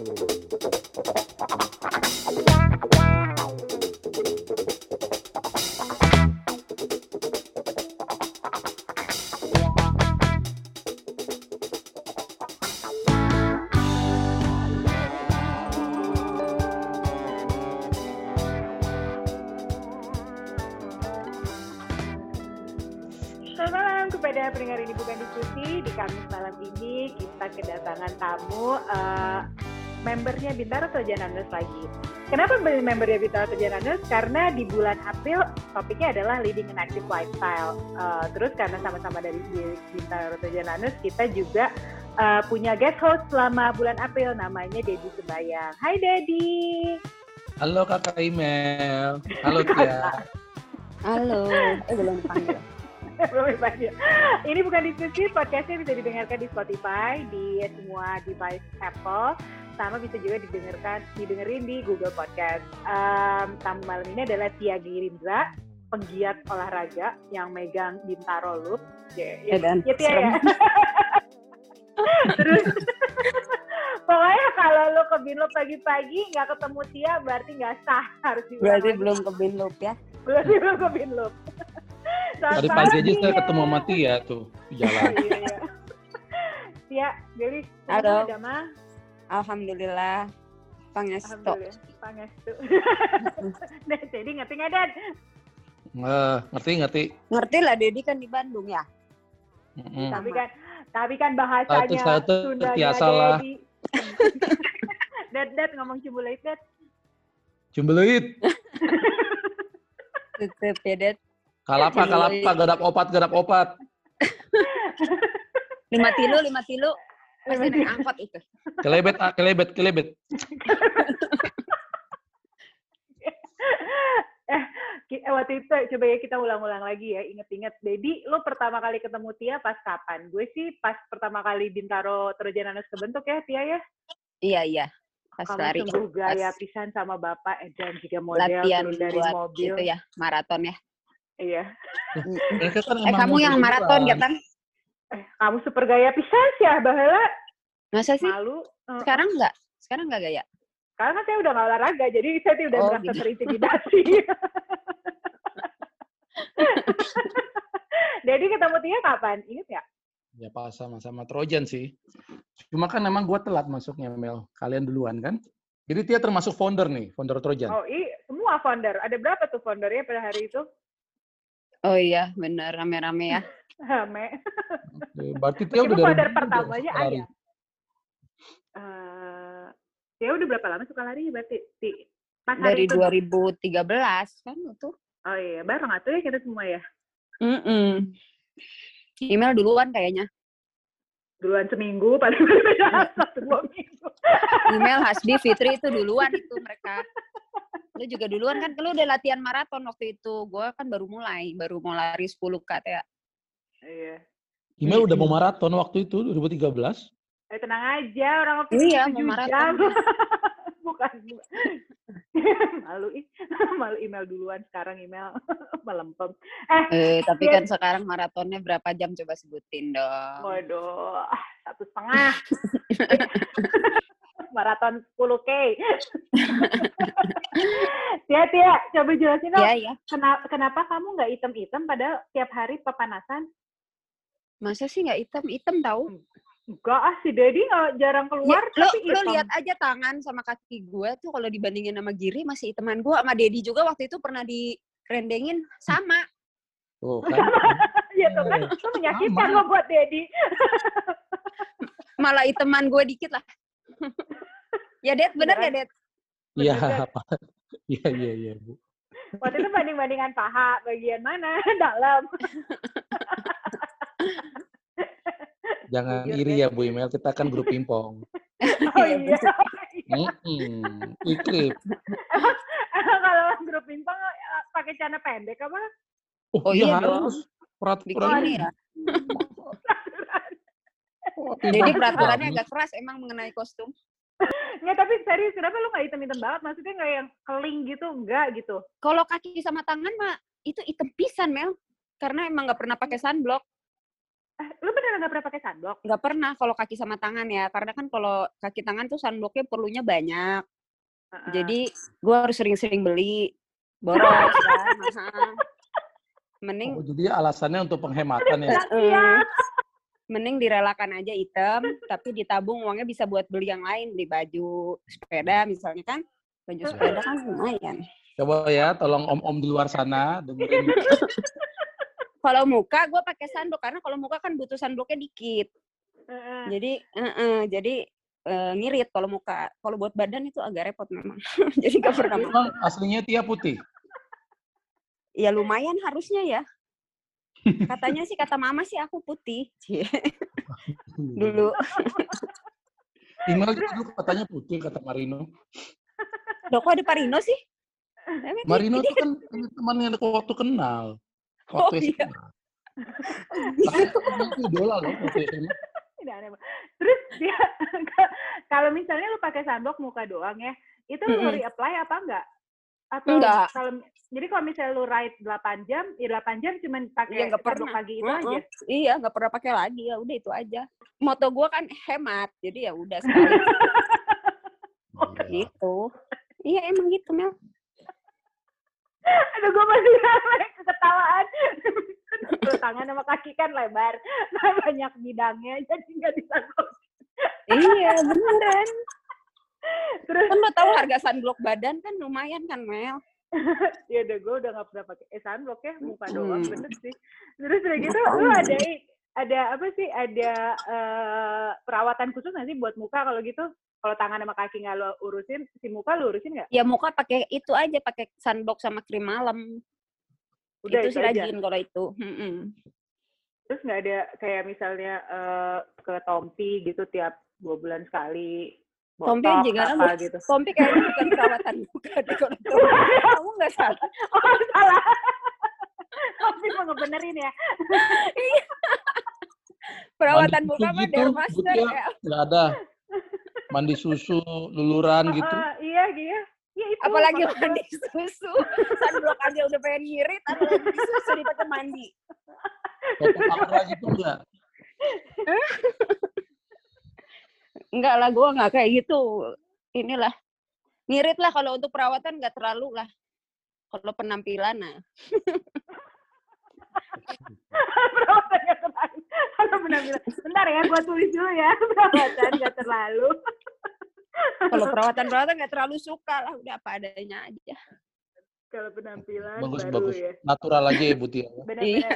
Selamat Bintaro Sojananus lagi. Kenapa beli membernya Bintaro Sojananus? Karena di bulan April topiknya adalah leading an active lifestyle. Eh, terus karena sama-sama dari Bintaro Sojananus, kita juga eh, punya guest host selama bulan April namanya Dedi Sebayang. Hai Dedi. Halo kakak Imel. Halo Tia. Halo. Eh belum panggil. Belum dipanggil. Ini bukan diskusi, podcastnya bisa didengarkan di Spotify, di semua device Apple, sama bisa juga didengarkan, didengerin di Google Podcast. Em, tamu malam ini adalah Tia Girindra, penggiat olahraga yang megang Bintaro Loop. Ya, ya, Dan ya Tia ya. Terus, pokoknya kalau lo ke Binloop pagi-pagi nggak ketemu Tia, berarti nggak sah. Harus diulang berarti lagi. belum ke Binloop ya. Berarti belum ke Binloop. Tadi pagi aja saya ketemu sama Tia tuh di jalan. Iya. Tia, Dewi, Halo. ada mah? Alhamdulillah. Alhamdulillah, pangestu. Nah, jadi ngerti nggak, Dan? Eh, ngerti ngerti. Ngerti lah Dedi kan di Bandung ya. Mm-mm. Tapi kan, tapi kan bahasanya Satu, satu, salah. Dedi. Dad, Dad, ngomong cimbulit, Dad. Cumbeluit. Tutup ya Det. Kalapa kalapa gadap opat gadap opat. Lima tilu, lima tilu. Pasti naik angkot itu. Kelebet ah, kelebet kelebet. eh, eh, waktu itu coba ya kita ulang-ulang lagi ya, inget-inget. Dedi, lo pertama kali ketemu Tia pas kapan? Gue sih pas pertama kali Bintaro Terjananas kebentuk ya, Tia ya. Iya iya. Pas Kamu lari. sungguh gaya Pas pisan sama bapak eh, dan juga model latihan dari buat mobil. itu ya maraton ya. Iya. Kan Eh kamu yang maraton ya kan? Eh, kamu super gaya pisan sih ya, Bahala. Masa sih? Malu. Eh, Sekarang enggak? Sekarang enggak gaya? Karena kan saya udah nggak olahraga, jadi saya tuh udah Oh, merasa gitu. terintimidasi. Jadi ketemu Tia kapan? Ingat ya? Ya pas sama-sama Trojan sih. Cuma kan emang gua telat masuknya Mel. Kalian duluan kan? Jadi Tia termasuk founder nih, founder Trojan. Oh, i, semua founder. Ada berapa tuh foundernya pada hari itu? Oh iya, bener rame-rame ya. Hame. Oke, Berarti Tia udah dari pertamanya suka lari. ayah. Eh, ya udah berapa lama suka lari berarti? Ti? Pas hari Dari itu. 2013 kan itu. Oh iya, bareng atuh ya kita semua ya. Mm Email duluan kayaknya. Duluan seminggu, paling paling satu dua minggu. Email Hasbi Fitri itu duluan itu mereka. Lu juga duluan kan, lu udah latihan maraton waktu itu. Gue kan baru mulai, baru mau lari 10 k ya. Iya. Email udah mau maraton waktu itu 2013. Eh tenang aja, orang waktu Iya, itu mau tujuh maraton. jam. bukan, bukan. malu ih, malu email duluan sekarang email melempem. Eh, Eh, tapi Iya. kan sekarang maratonnya berapa jam coba sebutin dong. waduh, ah, satu setengah. Maraton 10K. Tia, Tia, coba jelasin dong, Iya, iya. kenapa, kenapa kamu nggak item-item padahal tiap hari pepanasan? Masa sih nggak hitam-hitam tahu? Enggak ah, si Dedi nggak jarang Ya, keluar, lo, tapi lo hitam. lihat aja tangan sama kaki gue tuh kalau dibandingin sama Giri masih hitaman gue sama Dedi juga waktu itu pernah direndengin sama. Tuh kan. ya tuh kan, itu menyakitkan lo buat Dedi. Malah hitaman gue dikit lah. ya Det, bener ya Det? Iya, Bener. apa? Iya, iya, iya, Bu. Waktu itu banding-bandingan paha, bagian mana? Dalam. Jangan Jujur, iri Den. ya Bu Email, kita kan grup pingpong. Oh Iya, iya. Mm-mm. Iklip. Emang kalau grup pingpong eh, pakai celana pendek apa? Oh, Oh, iya iya harus. Peraturan. Ya. Oh, Jadi iya, peraturannya agak keras emang mengenai kostum. Nggak, tapi serius, kenapa lu nggak hitam-hitam banget? Maksudnya nggak yang keling gitu, enggak gitu. Kalau kaki sama tangan mah itu hitam pisan Mel. Karena emang nggak pernah pakai sunblock. Nggak pernah pakai sunblock? Nggak pernah kalau kaki sama tangan ya, karena kan kalau kaki tangan tuh sunblocknya perlunya banyak. Heeh. Jadi gue harus sering-sering beli, boros kan. mahal. Mending Oh, jadi alasannya untuk penghematan ya. Iya. mending direlakan aja item, tapi ditabung uangnya bisa buat beli yang lain, beli baju sepeda misalnya kan. Baju sepeda kan lumayan. Coba ya, tolong om-om di luar sana dengerin. Kalau muka gue pakai sunblock karena kalau muka kan butuh sunblocknya dikit. Jadi eh, jadi eh, ngirit kalau muka. Kalau buat badan itu agak repot memang. jadi gak pernah. pakai. Emang aslinya Tia putih. Ya lumayan harusnya ya. Katanya sih kata mama sih aku putih. Dulu. Juga dulu katanya putih kata Marino. Loh kok ada Parino sih? Marino dia tuh kan teman yang waktu kenal. Oh, Waktu iya. Tapi temennya itu idola loh waktu SMA. Tidak aneh. Terus dia kalau misalnya lu pakai sunblock muka doang ya, itu lu Mm-mm. reapply apa enggak? Atau Enggak. kalau jadi kalau misalnya lu ride 8 jam, ya 8 jam cuman pakai Iya, nggak sunblock pernah. pagi itu Heeh. aja. Iya, nggak pernah pakai lagi ya. Udah itu aja. Moto gue kan hemat, jadi ya udah sekali Iya. gitu. Iya emang gitu Mel. Aduh, gue masih ketawaan. Tangan sama kaki kan lebar, nah, banyak bidangnya, jadi nggak bisa iya beneran. Terus Kan lo tahu harga sunblock badan kan lumayan kan Mel. ya udah gue udah nggak pernah pakai eh sunblock ya muka doang Hmm. bener sih terus udah gitu lu ada ada apa sih ada eh, perawatan khusus nggak sih buat muka kalau gitu kalau tangan sama kaki nggak lo urusin si muka lo urusin nggak Ya muka pakai itu aja, pakai sunblock sama krim malam. udah itu itu, sih rajin kalau itu. Mm-mm. terus nggak ada kayak misalnya eh, ke Tompi gitu tiap dua bulan sekali Tompi aja apa bu- gitu Tompi kayaknya bukan perawatan muka deh kalau itu. Kamu nggak salah. oh salah Tompi mau ngebenerin ya Perawatan Mandi muka mah gitu, dermaster ya. Nggak ada. Mandi susu, luluran gitu. Eh, iya iya ya itu Apalagi gua. mandi susu. Sunblock aja udah pengen ngirit, apalagi susu dipakai mandi. Foto kamera gitu enggak? Enggak lah, gue nggak kayak gitu. Inilah ngirit lah kalau untuk perawatan nggak terlalu lah. Kalau penampilan nah. perawatan nggak terlalu kalau penampilan bentar ya gua tulis dulu ya perawatan nggak terlalu Kalau perawatan-perawatan nggak terlalu suka lah, udah apa adanya aja. kalau penampilan Bagus, baru bagus. ya Natural aja ya, Butia. ya. benar-benar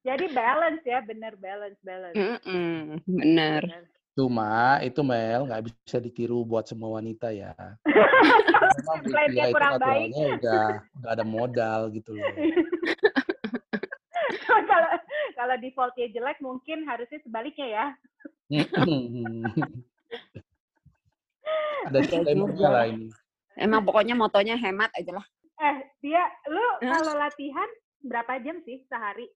jadi balance ya benar balance balance Mm-mm, bener. Benar. Cuma itu Mel nggak bisa ditiru buat semua wanita ya. Memang Butia itu kurang baik. naturalnya udah nggak ada modal gitu loh. kalau kalau defaultnya jelek mungkin harusnya sebaliknya ya. Ada disclaimer-nya lah ini. Emang pokoknya motonya hemat aja lah. eh dia lu kalau latihan berapa jam sih sehari?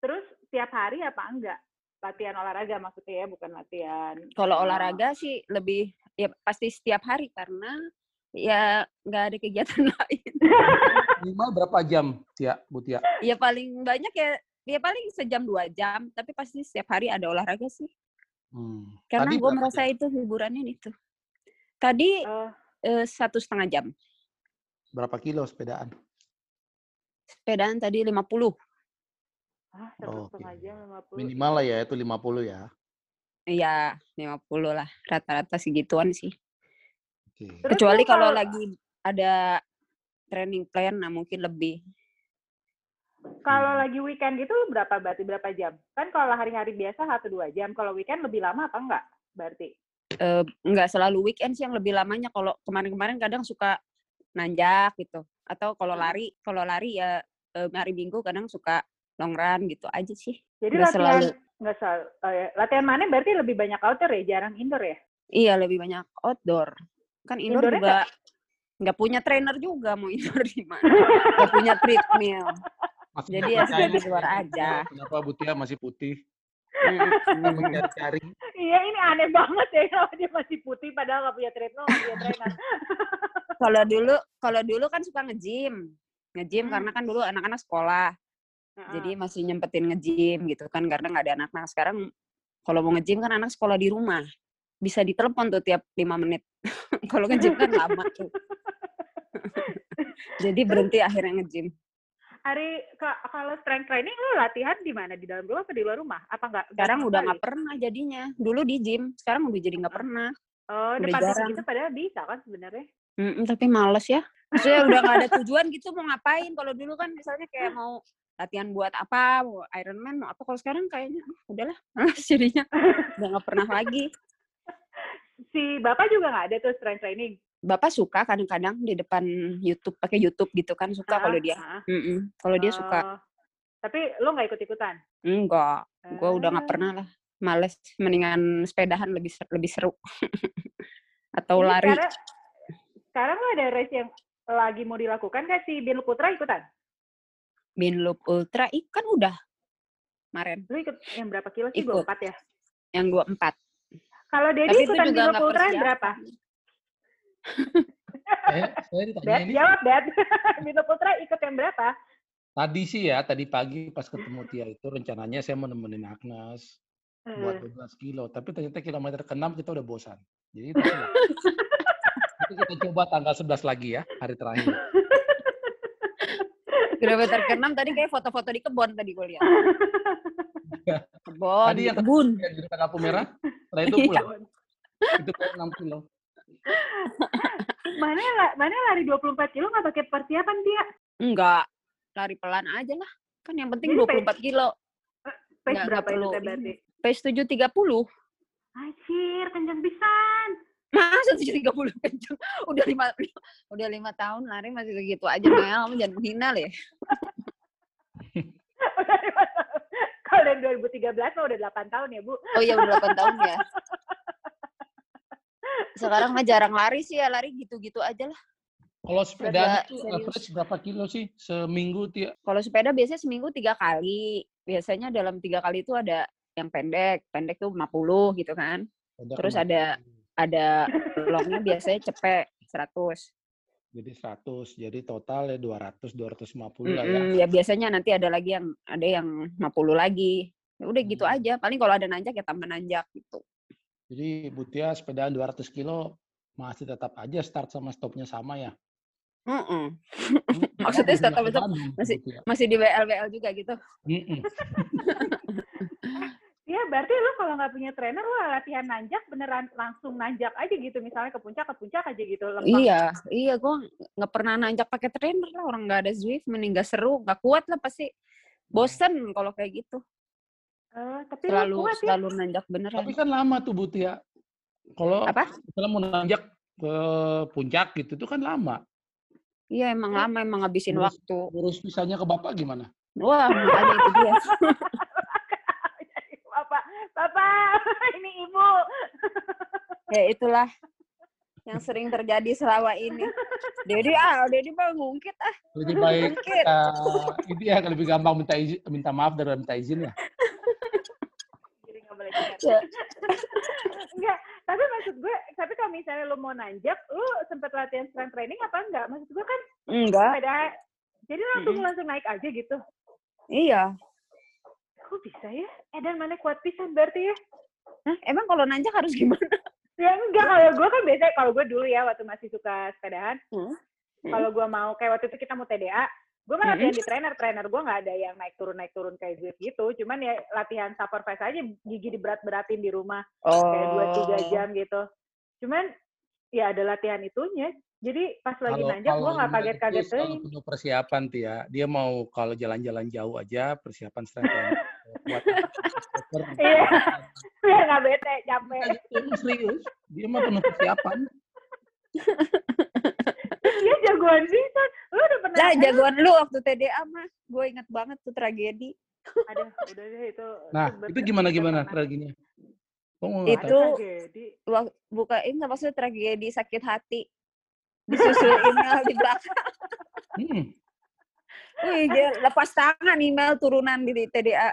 Terus tiap hari apa enggak? Latihan olahraga maksudnya ya bukan latihan. Kalau eh, olahraga sih lebih ya pasti setiap hari karena ya nggak ada kegiatan lain. Minimal berapa jam, Tia, Butia? Ya paling banyak ya ya paling sejam dua jam, tapi pasti setiap hari ada olahraga sih. Hmm. Karena gue merasa jam? itu hiburannya itu. Tadi eh, eh, satu setengah jam. Berapa kilo sepedaan? Sepedaan tadi 50. ah satu Oke. setengah jam lima puluh Minimal lah ya, itu 50 ya. Iya, 50 lah. Rata-rata segituan sih. Kecuali kalau kalau- lagi ada training plan, nah mungkin lebih. Kalau Hmm. lagi weekend gitu berapa berarti berapa jam? Kan kalau hari-hari biasa satu dua jam. Kalau weekend lebih lama apa enggak? Berarti. Eh, nggak selalu weekend sih yang lebih lamanya. Kalau kemarin-kemarin kadang suka nanjak gitu. Atau kalau Hmm. lari, kalau lari ya eh, hari Minggu kadang suka long run gitu aja sih. Jadi latihan selalu. nggak selalu. oh ya. Latihan mana berarti lebih banyak outdoor ya, jarang indoor ya? Iya, lebih banyak outdoor. Kan indoor Indoornya juga nggak punya trainer juga mau indoor di mana. Nggak punya treadmill. Masih Jadi ya sudah di luar aja. Kenapa Butia masih putih? Mencari-cari. Iya ini aneh banget ya kalau dia masih putih padahal nggak punya treadmill nggak punya trainer. Kalau dulu, kalau dulu kan suka nge-gym. Nge-gym Hmm. karena kan dulu anak-anak sekolah. Jadi masih nyempetin nge-gym gitu kan karena nggak ada anak. Nah sekarang kalau mau nge-gym kan anak sekolah di rumah. Bisa ditelepon tuh tiap lima menit. kalau nge-gym kan lama tuh. Jadi berhenti akhirnya nge-gym. Hari ka- kalau strength training lu latihan di mana? Di dalam rumah apa di luar rumah? Apa enggak? Sekarang udah nggak pernah jadinya. Dulu di gym, sekarang udah jadi nggak pernah. Oh, udah depan jarang. gitu padahal bisa kan sebenarnya. Mm-mm, tapi males ya. Maksudnya udah nggak ada tujuan gitu mau ngapain. Kalau dulu kan misalnya kayak mau latihan buat apa, mau Ironman, mau apa. Kalau sekarang kayaknya ah, udahlah, males jadinya. Udah nggak pernah lagi. Si Bapak juga nggak ada tuh strength training. Bapak suka kadang-kadang di depan YouTube, pakai YouTube gitu kan suka kalau dia. Ah, ah. Mm-mm, Kalau dia suka. Oh. Tapi lu nggak ikut-ikutan? Enggak, gue udah nggak Ah. pernah lah. Males, mendingan sepedahan lebih ser- lebih seru. Atau Ini lari. Sekarang, sekarang lu ada race yang lagi mau dilakukan kan si Bin Putra ikutan? Bin Loop Ultra, ikan udah. Kemarin, Lu ikut yang berapa kilo sih? Ikut. 24 ya? yang 24. Kalau Dedi Tapi itu ikutan nggak Putra berapa? saya, saya ditanya Dad, ini jawab Dad. Bin Putra ikut yang berapa? tadi sih ya tadi pagi pas ketemu Tia itu rencananya saya mau nemenin Agnes buat Hmm. 12 kilo tapi ternyata kilometer ke-6 kita udah bosan jadi terserah. Nanti kita coba tanggal 11 lagi ya hari terakhir Kilometer ke-6 tadi kayak foto-foto di kebun tadi gue lihat. Kebun, Tadi di yang kebun. Ya, di depan lampu merah setelah itu Iya. pulang itu kayak 6 kilo Mana mana lari 24 kilo nggak pakai persiapan dia? Enggak, lari pelan aja lah. Kan yang penting Jadi 24 kilo. Pace Nggak- berapa itu berarti? Pace 7.30. Anjir, kenceng pisan. Masa 7.30 kenceng? Udah lima, udah lima tahun lari masih segitu aja, Mel. Kamu jangan menghina ya. Udah lima tahun. Kalau dari 2013 mah udah 8 tahun ya, Bu. Oh iya, udah 8 tahun ya. Sekarang mah jarang lari sih ya, lari gitu-gitu aja lah. kalau sepeda itu average berapa kilo sih seminggu Tia Kalau sepeda biasanya seminggu tiga kali. Biasanya dalam tiga kali itu ada yang pendek. Pendek tuh 50 gitu kan. Udah Terus kena. ada ada longnya biasanya cepet 100. Jadi 100 jadi total ya 200 250 lah ya ya biasanya nanti ada lagi yang ada yang 50 lagi. Ya udah gitu Hmm. aja. Paling kalau ada nanjak ya tambah nanjak gitu. Jadi Butia sepedaan 200 kilo masih tetap aja start sama stopnya sama ya. Mm-mm. Hmm, Maksudnya start sama stop masih-. Masih di WL-WL juga gitu. Mm-mm. Iya, berarti lu kalau nggak punya trainer, lu latihan nanjak beneran langsung nanjak aja gitu. Misalnya ke puncak, ke puncak aja gitu. lempeng. Iya, iya gue nggak pernah nanjak pakai trainer lah. Orang nggak ada Zwift, mending nggak seru, nggak kuat lah pasti. Bosen kalau kayak gitu. Eh, tapi Selalu lu kuat ya. selalu nanjak beneran. Tapi kan lama tuh Butia. Kalau Apa? misalnya mau nanjak ke puncak gitu itu kan lama. Iya emang lama, emang ngabisin waktu. Urus visanya ke bapak gimana? Wah, makanya itu dia. Ini ibu. ya itulah yang sering terjadi selama ini. Dedi ah, Dedi mah ngungkit ah. Lebih baik Mungkin. kita itu ya lebih gampang minta izin, minta maaf daripada minta izin ya. Jadi nggak boleh dengar. Ya. Enggak, tapi maksud gue, tapi kalau misalnya lu mau nanjak, lu sempet latihan strength training apa enggak? Maksud gue kan Enggak, sepeda, jadi langsung Mm-mm. langsung naik aja gitu. iya. Kok bisa ya? Eh dan mana kuat pisan berarti ya? Hah, emang kalau nanjak harus gimana? Ya enggak, kalau gue kan biasanya, kalau gue dulu ya waktu masih suka sepedahan, Hmm. kalau gue mau, kayak waktu itu kita mau TDA, gue mah Hmm. latihan di trainer, trainer gue nggak ada yang naik turun naik turun kayak Zwift gitu, cuman ya latihan supervise aja, gigi diberat-beratin di rumah, kayak dua tiga Oh. jam gitu. Cuman ya ada latihan itunya, jadi pas lagi Kalau nanjak gue kalau nggak kaget-kaget tuh. penuh persiapan Tia. Dia mau kalau jalan-jalan jauh aja persiapan training. Buat Iya, biar nggak bete, capek. Ini serius. Dia mah penuh persiapan. Dia jagoan bisa. Lu udah pernah? Lah eh, jagoan lu waktu TDA mah, gue inget banget tuh tragedi. Aduh, udah deh itu. Nah, itu gimana gimana mau Itu- buka ini nggak maksudnya tragedi sakit hati. Disusul email di belakang. Hmm. Wih, dia lepas tangan email turunan di TDA.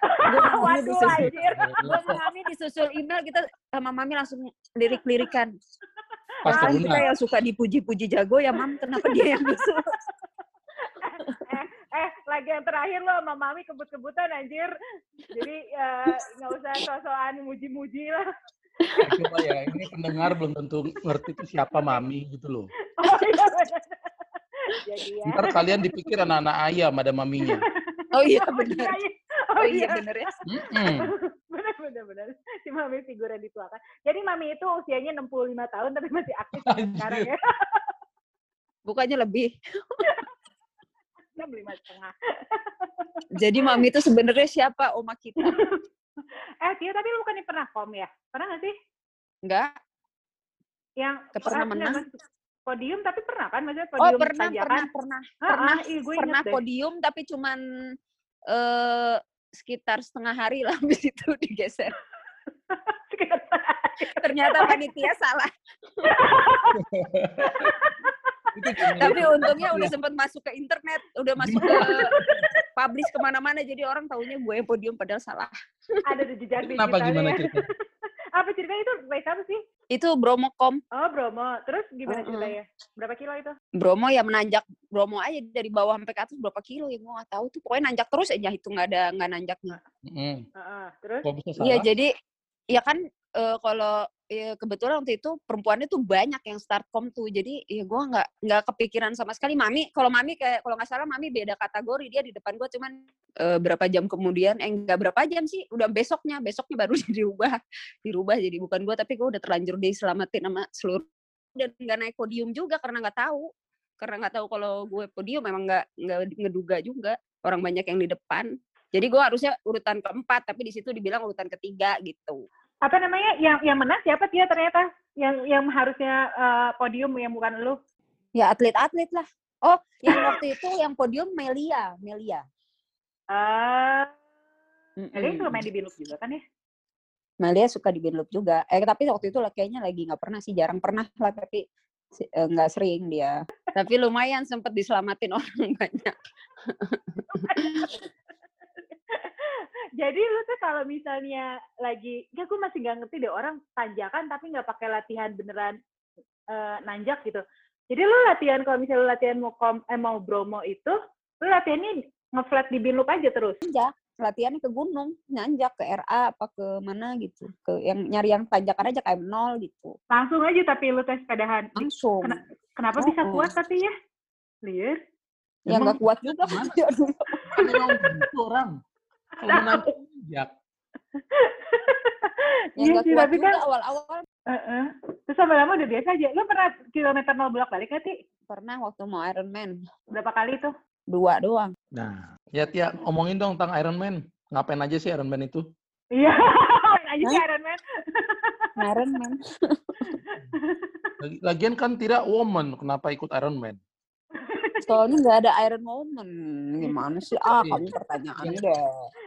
Gue disusul. anjir. Gue mami disusul email, kita sama mami langsung lirik-lirikan. Pas Kan kita yang suka dipuji-puji jago ya, mam. Kenapa dia yang disusul? Eh, lagi yang terakhir lo sama mami kebut-kebutan anjir. Jadi eh, nggak usah sosokan muji-muji lah. Coba ya, ini pendengar belum tentu ngerti itu siapa mami gitu loh. Oh iya. Jadi ya. Ntar kalian dipikir anak-anak ayam ada maminya. Oh iya Oh benar. iya. Oh Oh iya iya. benar ya. Benar benar benar. Si mami figuran dituakan. Jadi mami itu usianya 65 tahun tapi masih aktif sekarang ya. Bukannya lebih. 65 setengah. Jadi mami itu sebenarnya siapa oma kita? Eh, Tia, tapi lu bukannya pernah kom ya? Pernah nggak sih? Enggak. Yang pernah ah, menang. Podium tapi pernah kan? Maksudnya Oh podium pernah tanjakan? pernah pernah Ah, pernah ah, ih, gue pernah deh. podium tapi cuman eh sekitar setengah hari lah habis itu digeser. Ternyata panitia salah. Tapi untungnya Iya. udah sempat masuk ke internet, udah masuk ke publish ke mana-mana, jadi orang taunya gue yang podium padahal salah. Ada di jejak Kenapa digitalnya gimana ya. cerita? Apa ceritanya itu race apa sih? Itu Bromocom. Oh, Bromo. Terus gimana Mm-mm. ceritanya? Berapa kilo itu? Bromo ya menanjak Bromo aja dari bawah sampai ke atas berapa kilo ya gue nggak tahu tuh. Pokoknya nanjak terus aja itu nggak ada nggak nanjaknya. Mm-mm. Heeh. Terus? Iya jadi ya kan eh, kalau ya kebetulan waktu itu perempuannya tuh banyak yang start com tuh jadi ya gue nggak nggak kepikiran sama sekali. Mami kalau mami kayak kalau nggak salah mami beda kategori dia di depan gue cuman eh, berapa jam kemudian eh nggak berapa jam sih udah besoknya besoknya baru dirubah dirubah jadi bukan gue tapi gue udah terlanjur diselamatin sama seluruh dan nggak naik podium juga karena nggak tahu karena nggak tahu kalau gue podium memang nggak nggak ngeduga juga orang banyak yang di depan. Jadi gue harusnya urutan keempat tapi di situ dibilang urutan ketiga gitu Apa namanya? Yang yang menang siapa Tia ternyata? Yang yang harusnya eh, podium yang bukan lu? Ya atlet-atlet lah. Oh, yang waktu itu yang podium Melia, Melia. Eh, Mm-mm. Jadi suka main di Binloop juga kan ya? Melia suka di Binloop juga. Eh tapi waktu itu lah kayaknya lagi nggak pernah sih, jarang pernah lah tapi si- eh, nggak sering dia. Tapi lumayan sempet diselamatin orang banyak. Jadi lu tuh kalau misalnya lagi, ya gue masih nggak ngerti deh orang tanjakan tapi nggak pakai latihan beneran eh, nanjak gitu. Jadi lu latihan kalau misalnya lu latihan mau kom, eh, mau Bromo itu, lu latihannya ngeflat di Binloop aja terus. Nanjak, latihannya ke gunung, nanjak ke RA apa ke mana gitu. Ke yang nyari yang tanjakan aja kayak nol gitu. Langsung aja tapi lu tes sepedahan. Di- Langsung. Kena- Kenapa Oh, bisa oh. kuat tapi ya? Liar. Ya nggak kuat juga. Aduh. kan ya Ya Iya sih, kuat tapi kan awal-awal. Heeh. Terus lama-lama udah biasa aja. Lu pernah kilometer nol bolak balik nggak sih? Pernah waktu mau Ironman. Berapa kali tuh? Dua doang. Nah, ya Tia, omongin dong tentang Iron Man. Ngapain aja sih Iron Man itu? Iya. aja sih Iron Man. Ironman. Lagi- Lagian kan tidak woman, kenapa ikut Iron Man? Soalnya nggak ada Iron Woman. Gimana sih? Ah, Iya. kamu pertanyaan deh.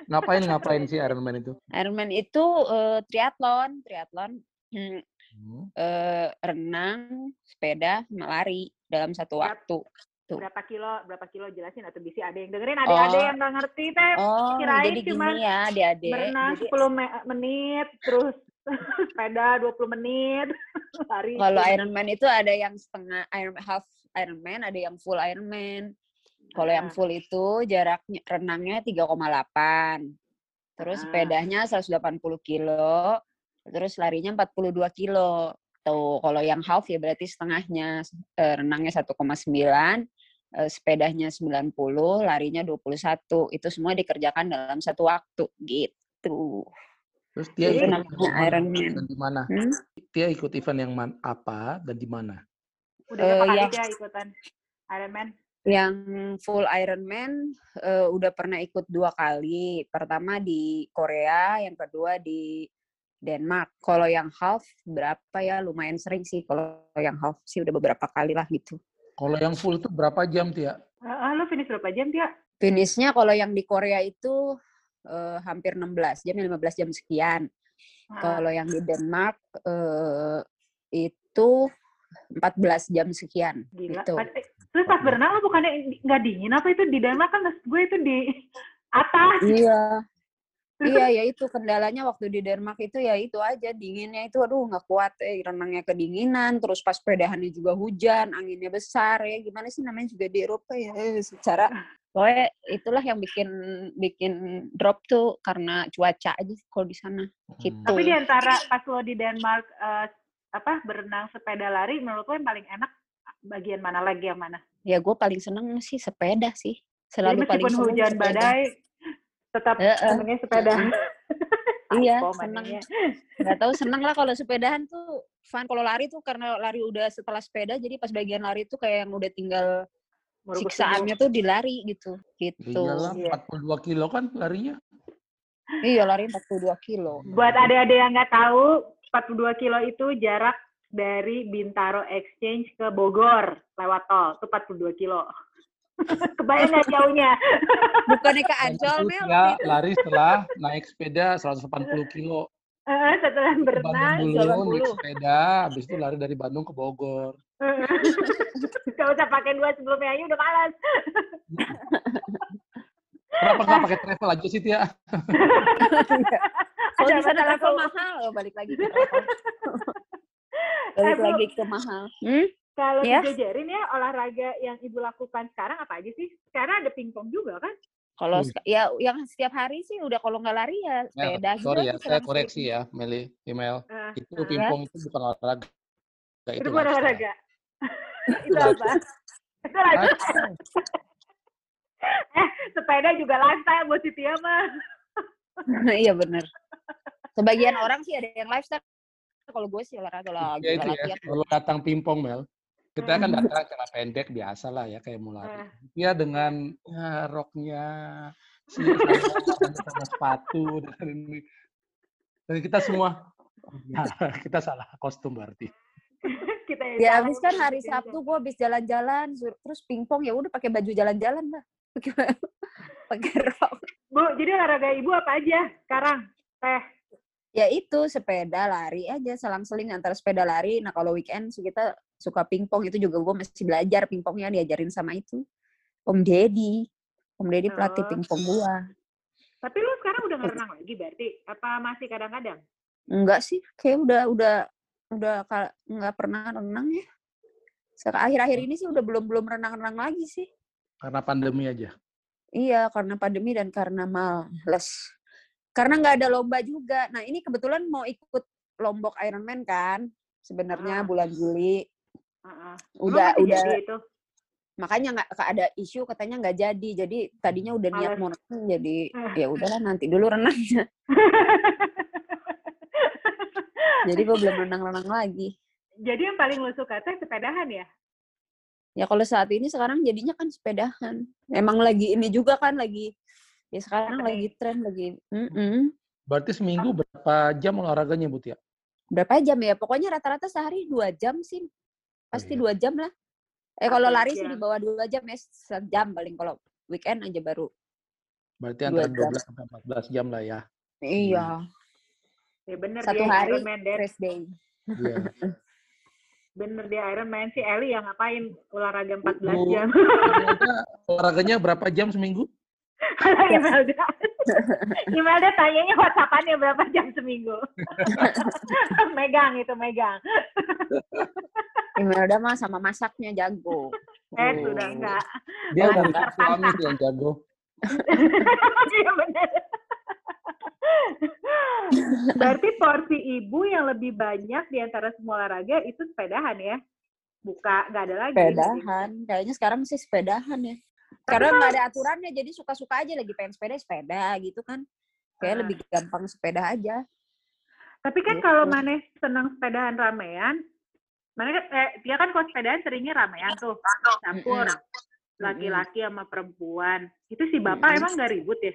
Ngapain ngapain sih Iron Man itu? Ironman itu eh, triathlon, triathlon, hmm, Hmm. eh, renang, sepeda, sama lari dalam satu waktu. Tuh. Berapa kilo? Berapa kilo jelasin atau bisa ada yang dengerin? Ada-ada Oh. yang nggak ngerti teh. Oh, Kirain jadi cuman gini ya, adik-adik. Berenang Jadi 10 me- menit, terus sepeda 20 menit, lari. kalau 10 Ironman itu ada yang setengah Iron half Ironman, ada yang full Ironman. Kalau yang Ah. full itu jaraknya renangnya 3,8. Terus Ah. sepedanya 180 kilo, terus larinya 42 kilo. Tuh, kalau yang half ya berarti setengahnya eh, renangnya 1,9, eh, sepedanya 90, larinya 21. Itu semua dikerjakan dalam satu waktu gitu. Terus dia Itu ikut namanya event yang Iron mana Man. dan di mana? Hmm? Dia ikut event yang man, apa dan di mana? Udah berapa Eh, kali yang- dia ikutan Ironman? Yang full Ironman eh, udah pernah ikut dua kali. Pertama di Korea, yang kedua di Denmark. Kalau yang half berapa ya? Lumayan sering sih. Kalau yang half sih udah beberapa kali lah gitu. Kalau yang full itu berapa jam, Tia? Ah, lu finish berapa jam dia? Finishnya kalau yang di Korea itu eh, hampir 16 jam, 15 jam sekian. Kalau yang di Denmark eh, itu 14 jam sekian. Gila. Gitu. Terus pas berenang lu bukannya nggak dingin apa itu di Denmark kan gue itu di atas. Iya. Iya, ya itu kendalanya waktu di Denmark itu ya itu aja dinginnya itu aduh nggak kuat eh renangnya kedinginan terus pas pedahannya juga hujan anginnya besar ya gimana sih namanya juga di Eropa ya eh, secara Pokoknya itulah yang bikin bikin drop tuh karena cuaca aja kalau di sana. Gitu. Tapi di antara pas lo di Denmark eh, apa berenang sepeda lari menurut lo yang paling enak bagian mana lagi yang mana? Ya gue paling seneng sih sepeda sih. Jadi Selalu paling meskipun seneng hujan sepeda. badai tetap Heeh. senengnya sepeda. Iya, Typo seneng. mananya. Gak tahu seneng lah kalau sepedahan tuh fun. Kalau lari tuh karena lari udah setelah sepeda, jadi pas bagian lari tuh kayak yang udah tinggal Merebus siksaannya tuh di lari gitu. Gitu. Iyalah, Iya. 42 kilo kan larinya. Iya lari 42 kilo. Buat adik-adik yang nggak tahu, 42 kilo itu jarak dari Bintaro Exchange ke Bogor lewat tol. Itu 42 kilo. Kebayang nggak jauhnya? Bukannya ke Ancol, Mel? dia lari setelah naik sepeda 180 kilo. Eh, Setelah berenang, Bandung dulu, naik 80. sepeda, habis itu lari dari Bandung ke Bogor. Gak usah pakai dua sebelumnya aja udah malas. Kenapa nggak pakai travel aja sih, Tia? Kalau Ada di sana tuh. mahal, oh, balik lagi ke travel. balik Eh, Bu. lagi ke mahal. Hmm? Kalau Ya. dijajarin ya olahraga yang ibu lakukan sekarang apa aja sih? Sekarang ada pingpong juga kan? Kalau Hmm. ya yang setiap hari sih udah kalau nggak lari ya Mel, sepeda gitu sorry ya, saya koreksi ya, Meli, email. Eh, Itu eh, pingpong itu bukan olahraga. itu Itu bukan olahraga. itu apa? Itu lifestyle. Sepeda juga lifestyle buat si Tia mah. Iya bener. Sebagian orang sih ada yang lifestyle. Kalau gue sih olahraga lah, Ya itu ya, kalau datang pingpong, Mel. Kita kan Hmm. datang celana pendek biasa lah ya, kayak mau lari. Eh. Dia dengan ya, roknya, si sama sepatu, dan ini. Dan kita semua, ya, kita salah kostum berarti. Kita Ya habis kan hari. Sabtu gue habis jalan-jalan, terus pingpong ya udah pakai baju jalan-jalan lah. Pakai pakai rok. Bu, jadi olahraga ibu apa aja sekarang? Teh. Ya itu sepeda lari aja selang-seling antara sepeda lari. Nah kalau weekend sih kita suka pingpong itu juga gue masih belajar pingpongnya diajarin sama itu Om Deddy. Om Deddy pelatih Oh. pingpong gua. Tapi lu sekarang udah nggak renang lagi berarti? Apa masih kadang-kadang? Enggak sih, kayak udah udah udah nggak pernah renang ya. Sekarang akhir-akhir ini sih udah belum belum renang-renang lagi sih. Karena pandemi aja. Iya, karena pandemi dan karena males. Karena nggak ada lomba juga. Nah, ini kebetulan mau ikut Lombok Ironman kan, sebenarnya bulan Juli. Heeh. Udah udah itu? makanya nggak ada isu katanya nggak jadi. Jadi tadinya udah niat mau renang jadi Ah. ya udahlah nanti dulu renangnya. jadi gue belum renang-renang lagi. jadi yang paling lu suka teh sepedahan ya? Ya kalau saat ini sekarang jadinya kan sepedahan. Emang lagi ini juga kan lagi ya sekarang lagi tren lagi. Mm-mm. Berarti seminggu berapa jam olahraganya, Bu Tia? berapa jam ya? Pokoknya rata-rata sehari dua jam sih. Pasti iya. dua jam lah. Eh kalau lari sih di bawah dua jam ya sejam paling kalau weekend aja baru. Berarti Dua antara jam. 12 sampai 14 jam lah ya. Iya. Ya bener Satu dia hari. Rest day. Iya. Bener dia Iron Man si Eli yang ngapain olahraga 14 Bu, jam. Olahraganya berapa jam seminggu? Imelda. Imelda tanyanya WhatsAppannya berapa jam seminggu. megang itu megang. Imelda mah sama masaknya jago. Eh Oh. sudah enggak. Dia Anak dari suami tuh yang jago. Iya bener. Berarti porsi ibu yang lebih banyak di antara semua olahraga itu sepedahan ya? Buka, nggak ada lagi. Sepedahan. Kayaknya sekarang sih sepedahan ya. Karena nggak ada aturannya, jadi suka-suka aja lagi pengen sepeda, sepeda gitu kan. Kayak Ah. lebih gampang sepeda aja. Tapi kan Gitu. kalau Maneh senang sepedahan ramean, Maneh kan, eh, dia kan kalau sepedahan seringnya ramean tuh, campur. Laki-laki sama perempuan. Itu si bapak Mm-mm. emang nggak ribut ya?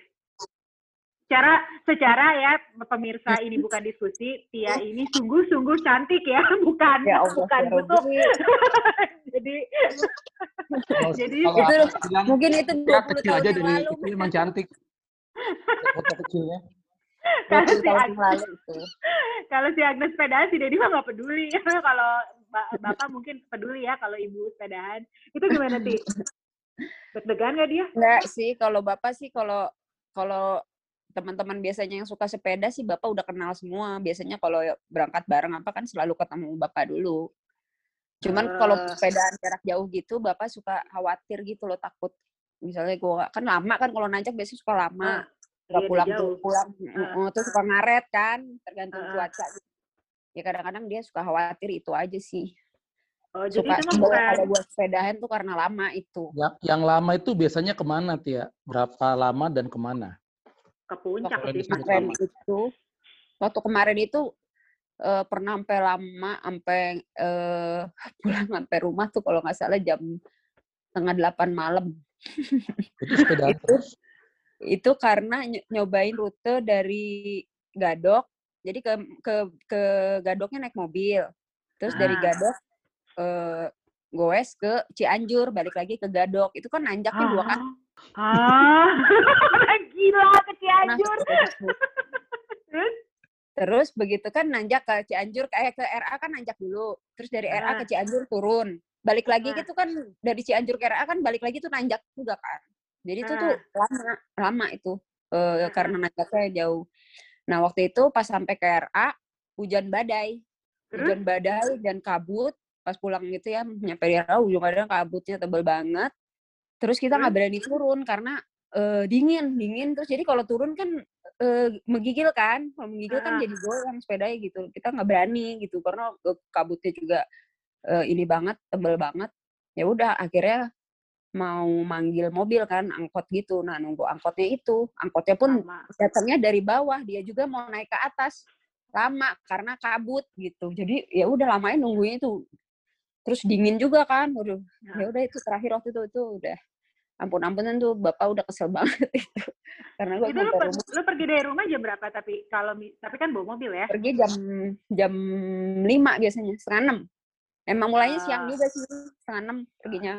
Secara, secara ya pemirsa ini bukan diskusi, Tia ini sungguh-sungguh cantik ya, bukan Ya Allah, bukan ya. Robby. Jadi Jadi itu bilang, Mungkin itu dia 20 kecil tahun aja yang dari lalu. kecil emang cantik. Foto kecilnya. 20 kalau si, tahun Ag- yang lalu itu. kalau si Agnes sepedahan, si Dedi mah nggak peduli. kalau ba- bapak mungkin peduli ya kalau ibu sepedahan. Itu gimana sih? Deg-degan nggak dia? Enggak sih, kalau Bapak sih kalau kalau teman-teman biasanya yang suka sepeda sih Bapak udah kenal semua. Biasanya kalau berangkat bareng apa kan selalu ketemu Bapak dulu. Cuman kalau Eh. sepedaan jarak jauh gitu Bapak suka khawatir gitu loh takut misalnya gue kan lama kan kalau nanjak biasanya suka lama nggak iya, pulang jauh. pulang uh, terus suka ngaret kan tergantung ah. cuaca gitu. ya kadang-kadang dia suka khawatir itu aja sih Oh, jadi suka itu bukan kalau buat sepedahan tuh karena lama itu Yang, yang lama itu biasanya ke mana Tia? Berapa lama dan ke mana? Ke puncak sini pasti. kemarin itu waktu kemarin itu eh, pernah sampai lama sampai eh, pulang sampai rumah tuh kalau nggak salah jam setengah delapan malam Itu Itu- terus. itu karena ny- nyobain rute dari Gadok jadi ke ke ke Gadoknya naik mobil terus dari Ah. Gadok eh goes ke Cianjur balik lagi ke Gadok itu kan nanjaknya dua kali Ah, gila ke Nah, Cianjur. Terus? Terus begitu kan nanjak ke Cianjur kayak ke RA kan nanjak dulu. Terus dari RA ke Ah. Cianjur turun. Balik lagi Ah. gitu kan dari Cianjur ke RA kan balik lagi tuh nanjak juga kan. Jadi itu tuh lama, lama itu eh, Ah. karena nanjaknya jauh. Nah, waktu itu pas sampai ke RA hujan badai. Hujan badai dan kabut. Pas pulang gitu ya nyampe di RA hujan badai kabutnya tebel banget. Terus kita nggak berani turun karena eh, dingin, dingin terus jadi kalau turun kan eh, menggigil kan, kalau menggigil kan jadi goyang sepedanya gitu. Kita nggak berani gitu karena kabutnya juga eh, ini banget, tebel banget. Ya udah akhirnya mau manggil mobil kan, angkot gitu. Nah nunggu angkotnya itu, angkotnya pun datangnya dari bawah, dia juga mau naik ke atas lama karena kabut gitu. Jadi ya udah lamain nungguin itu. Terus dingin juga kan, waduh. Ya. Ya udah itu terakhir waktu itu itu udah ampun ampunan tuh bapak udah kesel banget itu. Karena gue Itu lu, per- rumah lu pergi dari rumah jam berapa tapi kalau tapi kan bawa mobil ya? pergi jam jam 5 biasanya, setengah enam. Emang mulainya siang Ah. juga sih, setengah enam perginya.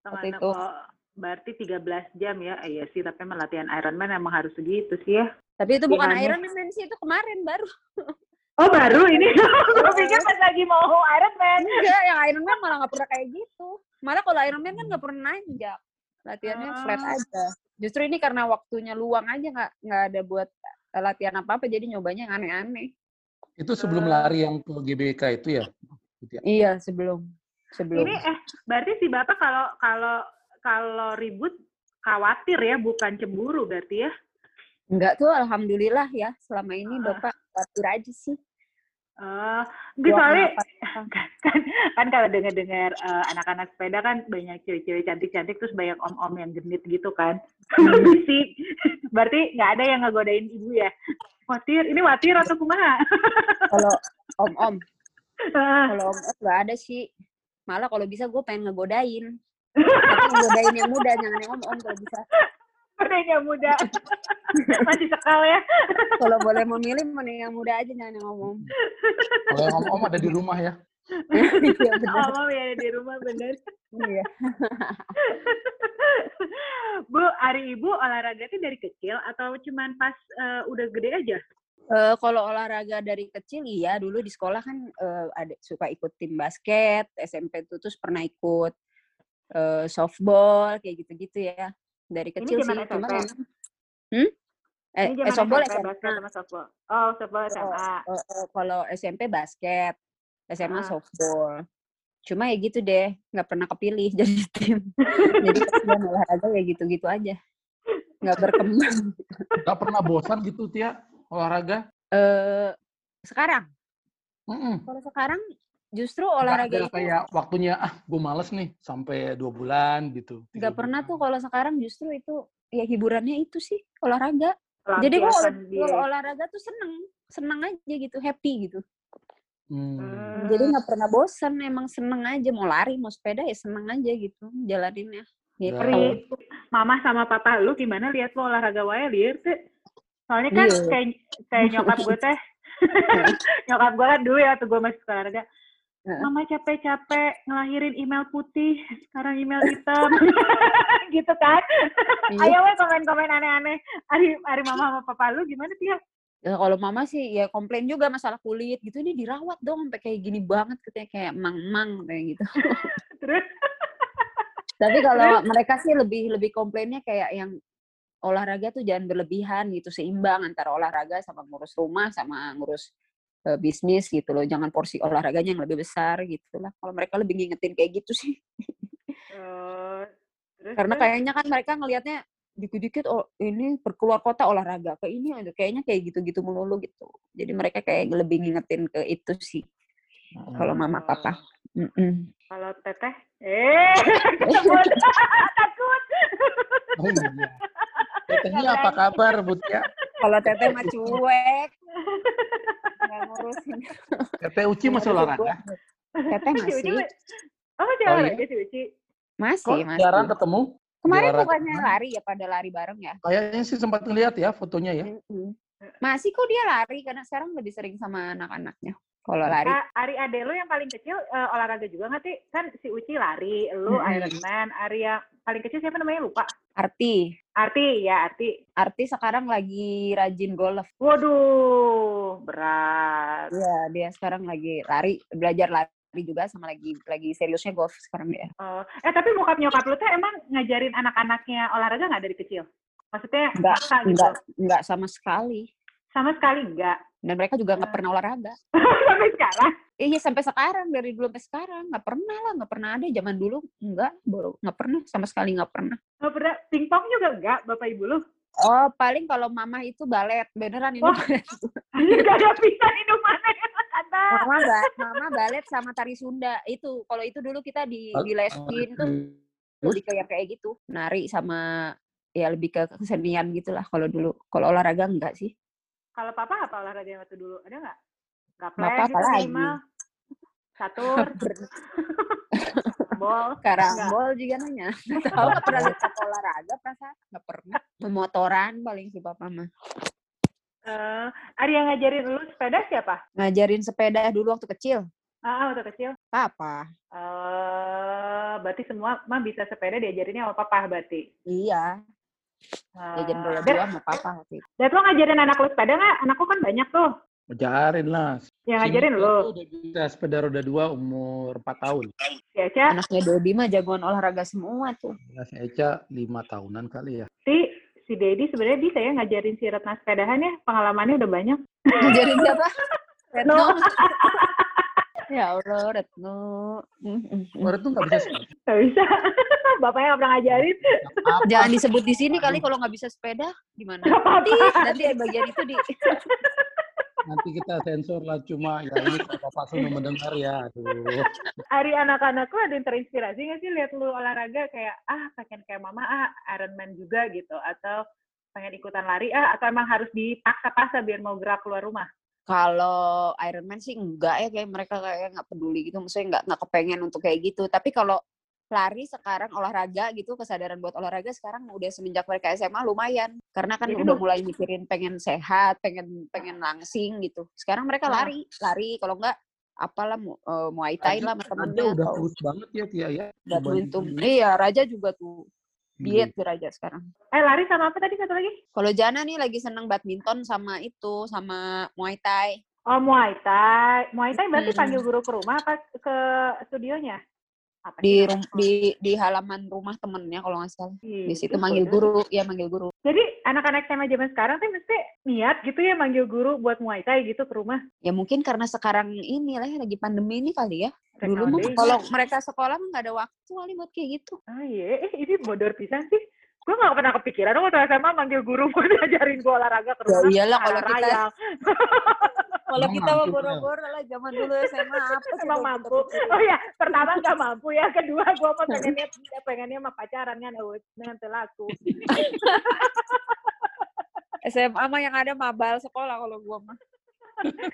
Sama Waktu itu. oh, berarti 13 jam ya. Eh, Iya sih, tapi emang latihan Ironman emang harus segitu sih ya. Tapi itu bukan? Iron Man sih, itu kemarin baru. Oh, baru ini. Gue pikir pas lagi mau Ironman. Enggak, yang Iron Man malah nggak pernah kayak gitu. Malah kalau Iron Man kan nggak pernah nanjak. Latihannya flat Ah. aja. Justru ini karena waktunya luang aja nggak nggak ada buat latihan apa-apa jadi nyobanya yang aneh-aneh. Itu sebelum Ah. lari yang ke GBK itu ya? Iya, sebelum sebelum. Ini eh berarti si Bapak kalau kalau kalau ribut khawatir ya, bukan cemburu berarti ya. Enggak tuh alhamdulillah ya selama ini Ah. Bapak khawatir aja sih. Eh, enggak Buat soalnya kan, kan kalau dengar-dengar eh, anak-anak sepeda kan banyak cewek-cewek cantik-cantik terus banyak om-om yang genit gitu kan. Hmm. Berarti nggak ada yang ngegodain ibu ya. Watir, ini watir atau kumaha? Kalau om-om, Ah, kalau om-om nggak ada sih. Malah kalau bisa gue pengen ngegodain. Tapi ngegodain yang muda, jangan yang om-om kalau bisa. Ada yang muda. Masih sekal ya. Kalau boleh memilih, mending yang muda aja, jangan yang om-om. Kalau yang om-om ada di rumah ya? Iya benar. Oh, ya di rumah bener. Iya. Bu, hari ibu olahraga itu dari kecil atau cuman pas eh, udah gede aja? Eh, kalau olahraga dari kecil iya dulu di sekolah kan eh, ada suka ikut tim basket SMP tuh terus pernah ikut eh, softball kayak gitu-gitu ya dari kecil sih cuma SMP? memang hmm? eh, Ini eh, softball SMP, SMA basket sama softball. Oh, softball SMA. Eh, eh, kalau SMP basket SMA Ah. softball cuma ya gitu deh nggak pernah kepilih jadi tim jadi kasihan olahraga ya gitu-gitu aja nggak berkembang Gak pernah bosan gitu Tia olahraga? eh sekarang Mm-mm. kalau sekarang justru olahraga itu kayak waktunya ah gue males nih sampai dua bulan gitu. nggak pernah bulan. tuh kalau sekarang justru itu ya hiburannya itu sih olahraga jadi gue kalau olahraga tuh seneng seneng aja gitu happy gitu Hmm. Hmm. jadi nggak pernah bosan emang seneng aja mau lari mau sepeda ya seneng aja gitu jalaninnya gitu Pri, mama sama papa lu gimana lihat lo olahraga wae liar tuh. Soalnya kan Iya. kayak kayak nyokap gue teh. nyokap gue kan dulu ya waktu gue masih sekolah olahraga. Mama capek-capek ngelahirin email putih, sekarang email hitam. gitu kan. Iya. Ayo we komen-komen aneh-aneh. Hari hari mama sama papa lu gimana sih? Ya, kalau mama sih ya komplain juga masalah kulit gitu ini dirawat dong sampai kayak gini banget katanya kayak mang-mang kayak gitu Terus Tapi kalau mereka sih lebih lebih komplainnya kayak yang olahraga tuh jangan berlebihan gitu, seimbang antara olahraga sama ngurus rumah sama ngurus eh, bisnis gitu loh. Jangan porsi olahraganya yang lebih besar gitu lah. Kalau mereka lebih ngingetin kayak gitu sih. eh, Terus, Karena kayaknya kan mereka ngelihatnya dikit-dikit oh ini berkeluar kota olahraga ke ini kayaknya kayak gitu-gitu melulu gitu. Jadi mereka kayak lebih ngingetin ke itu sih kalau mama papa. Mm-mm. Kalau teteh, eh takut. Oh iya. Tetehnya apa kabar, Butia? Kalau teteh mah cuek. Nggak ngurusin. Teteh Uci masih olahraga? Teteh masih. ma- Oh masih Oh, olahraga si Uci. Masih, Kok masih. jarang ketemu? Kemarin bukannya lari ya pada lari bareng ya? Kayaknya sih sempat ngeliat ya fotonya ya. Masih kok dia lari karena sekarang lebih sering sama anak-anaknya. Kalau lari. Ari ade lu yang paling kecil eh, olahraga juga nggak sih? Kan si Uci lari, lu Mm-mm. Ironman, Ari yang paling kecil siapa namanya lupa. Arti. Arti ya Arti. Arti sekarang lagi rajin golf. Waduh, berat. Iya, dia sekarang lagi lari, belajar lari juga sama lagi lagi seriusnya golf sekarang dia. Oh, eh tapi bokap nyokap lu tuh emang ngajarin anak-anaknya olahraga nggak dari kecil? Maksudnya Enggak, maksa gitu? enggak, enggak sama sekali. Sama sekali enggak. Dan mereka juga nggak Ah. pernah olahraga. Sampai sekarang. Iya sampai sekarang dari dulu sampai sekarang nggak pernah lah, nggak pernah ada. Zaman dulu enggak, baru nggak pernah sama sekali nggak pernah. Nggak pernah. Pingpong juga enggak, bapak ibu lu? Oh paling kalau mama itu balet beneran ini. Wah. Anjir gak ada pisan hidupannya. Kata. mama ba- mama balet sama tari Sunda itu kalau itu dulu kita di di lesin tuh lebih kayak kayak gitu nari sama ya lebih ke kesenian gitulah kalau dulu kalau olahraga enggak sih Kalau papa apa olahraga yang waktu dulu? Ada nggak? Gaplek Bapak apa lagi? Catur, bol. karambol juga nanya tahu nggak pernah lihat olahraga perasaan nggak pernah memotoran paling si papa mah Eh, ada yang ngajarin lu sepeda siapa? ngajarin sepeda dulu waktu kecil Ah, ah, waktu kecil. papa Eh, berarti semua mah bisa sepeda diajarinnya sama papa berarti. iya Uh, jajan bola Dan, dua sama papa waktu itu. dan lo ngajarin anak lu sepeda nggak? Anakku kan banyak tuh. Ajarin lah. Yang ngajarin tuh Udah bisa sepeda roda dua umur 4 tahun. Ya, Ca. anaknya Dodi mah jagoan olahraga semua tuh Ya, si Eca 5 tahunan kali ya. Si, si Dedi sebenarnya bisa ya ngajarin si Retna sepedahan ya. Pengalamannya udah banyak. ngajarin siapa Retno No. ya Allah Retno. Orang tuh nggak bisa sepeda. Gak bisa. Bapaknya nggak pernah ngajarin. Apa? Jangan disebut di sini kali kalau nggak bisa sepeda gimana? Nanti, nanti bagian itu di Nanti kita sensor lah cuma ya ini kalau Bapak semua mendengar ya. Aduh. Hari anak-anakku ada yang terinspirasi nggak sih lihat lu olahraga kayak ah pengen kayak mama ah Ironman juga gitu atau pengen ikutan lari ah atau emang harus dipaksa-paksa biar mau gerak keluar rumah? Kalau Iron Man sih enggak ya kayak mereka kayak nggak peduli gitu, maksudnya nggak nggak kepengen untuk kayak gitu. Tapi kalau lari sekarang olahraga gitu kesadaran buat olahraga sekarang udah semenjak mereka SMA lumayan karena kan Jadi udah mulai mikirin pengen sehat pengen pengen langsing gitu sekarang mereka Nah. lari lari kalau enggak apalah mu- eh, muay thai lah temennya udah kurus banget ya Tia ya. iya Raja juga tuh. Diet tuh Raja sekarang Eh lari sama apa tadi satu lagi? kalau Jana nih lagi seneng badminton sama itu sama muay thai Oh Muay Thai. Muay Thai berarti Hmm. panggil guru ke rumah apa ke studionya? Apa di rum- namanya? di di halaman rumah temennya kalau nggak salah Ih, di situ itu manggil guru ya manggil guru Jadi anak-anak SMA zaman sekarang tuh mesti niat gitu ya manggil guru buat Muay Thai gitu ke rumah. ya mungkin karena sekarang ini lah ya, lagi pandemi ini kali ya dulu mah Nowadays. kalau mereka sekolah nggak ada waktu kali buat kayak gitu Oh iya, eh ini bodor pisan sih. Gue gak pernah kepikiran waktu SMA manggil guru buat ngajarin gue olahraga ke Ya rumah. iyalah kalau kita rayang. kalau kita mah Bel? boro-boro lah zaman dulu SMA apa sih Emang mampu. Oh ya, pertama gak mampu ya. Kedua gue mah pengennya pengennya mah pacaran kan eh, dengan telaku. SMA mah yang ada mabal sekolah kalau gua mah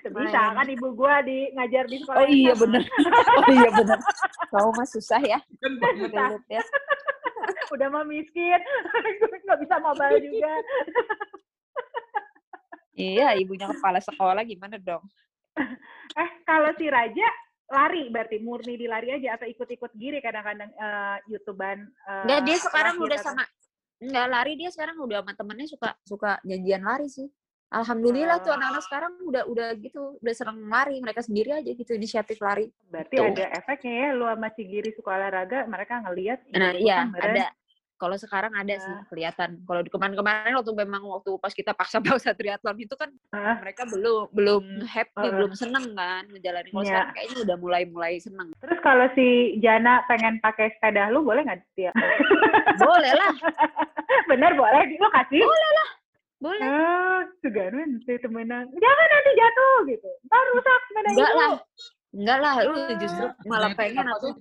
Bisa kan ibu gue di ngajar di sekolah. oh yang iya bener oh iya bener kau mah susah ya Kan banget. Udah mah miskin. Gue gak bisa mobile juga. iya ibunya kepala sekolah gimana dong Eh kalau si Raja lari berarti murni di lari aja atau ikut-ikut giri kadang-kadang eh, YouTubean eh, Enggak, dia sekarang udah atau- sama enggak lari dia sekarang udah sama temennya suka suka janjian lari sih. Alhamdulillah tuh Oh. anak-anak sekarang udah udah gitu, udah sering lari mereka sendiri aja gitu inisiatif lari. berarti Tuh. ada efeknya ya lu sama si Giri suka olahraga mereka ngelihat "Ih, Nah, iya, kan keren." ada Kalau sekarang ada sih Ah. kelihatan. Kalau di kemarin-kemarin waktu memang waktu pas kita paksa-paksa triathlon itu kan Ah, mereka belum belum happy, Heeh. belum seneng kan menjalani. Kalau Iya. sekarang kayaknya udah mulai-mulai seneng. Terus kalau si Jana pengen pakai sepeda lu boleh nggak dia? Boleh lah, Bener boleh, lu kasih. boleh. Oh, segaran si temenan. Jangan nanti jatuh gitu. Ntar rusak sepeda Enggak lah. Enggak lah, lu Ah. justru malah pengen aku.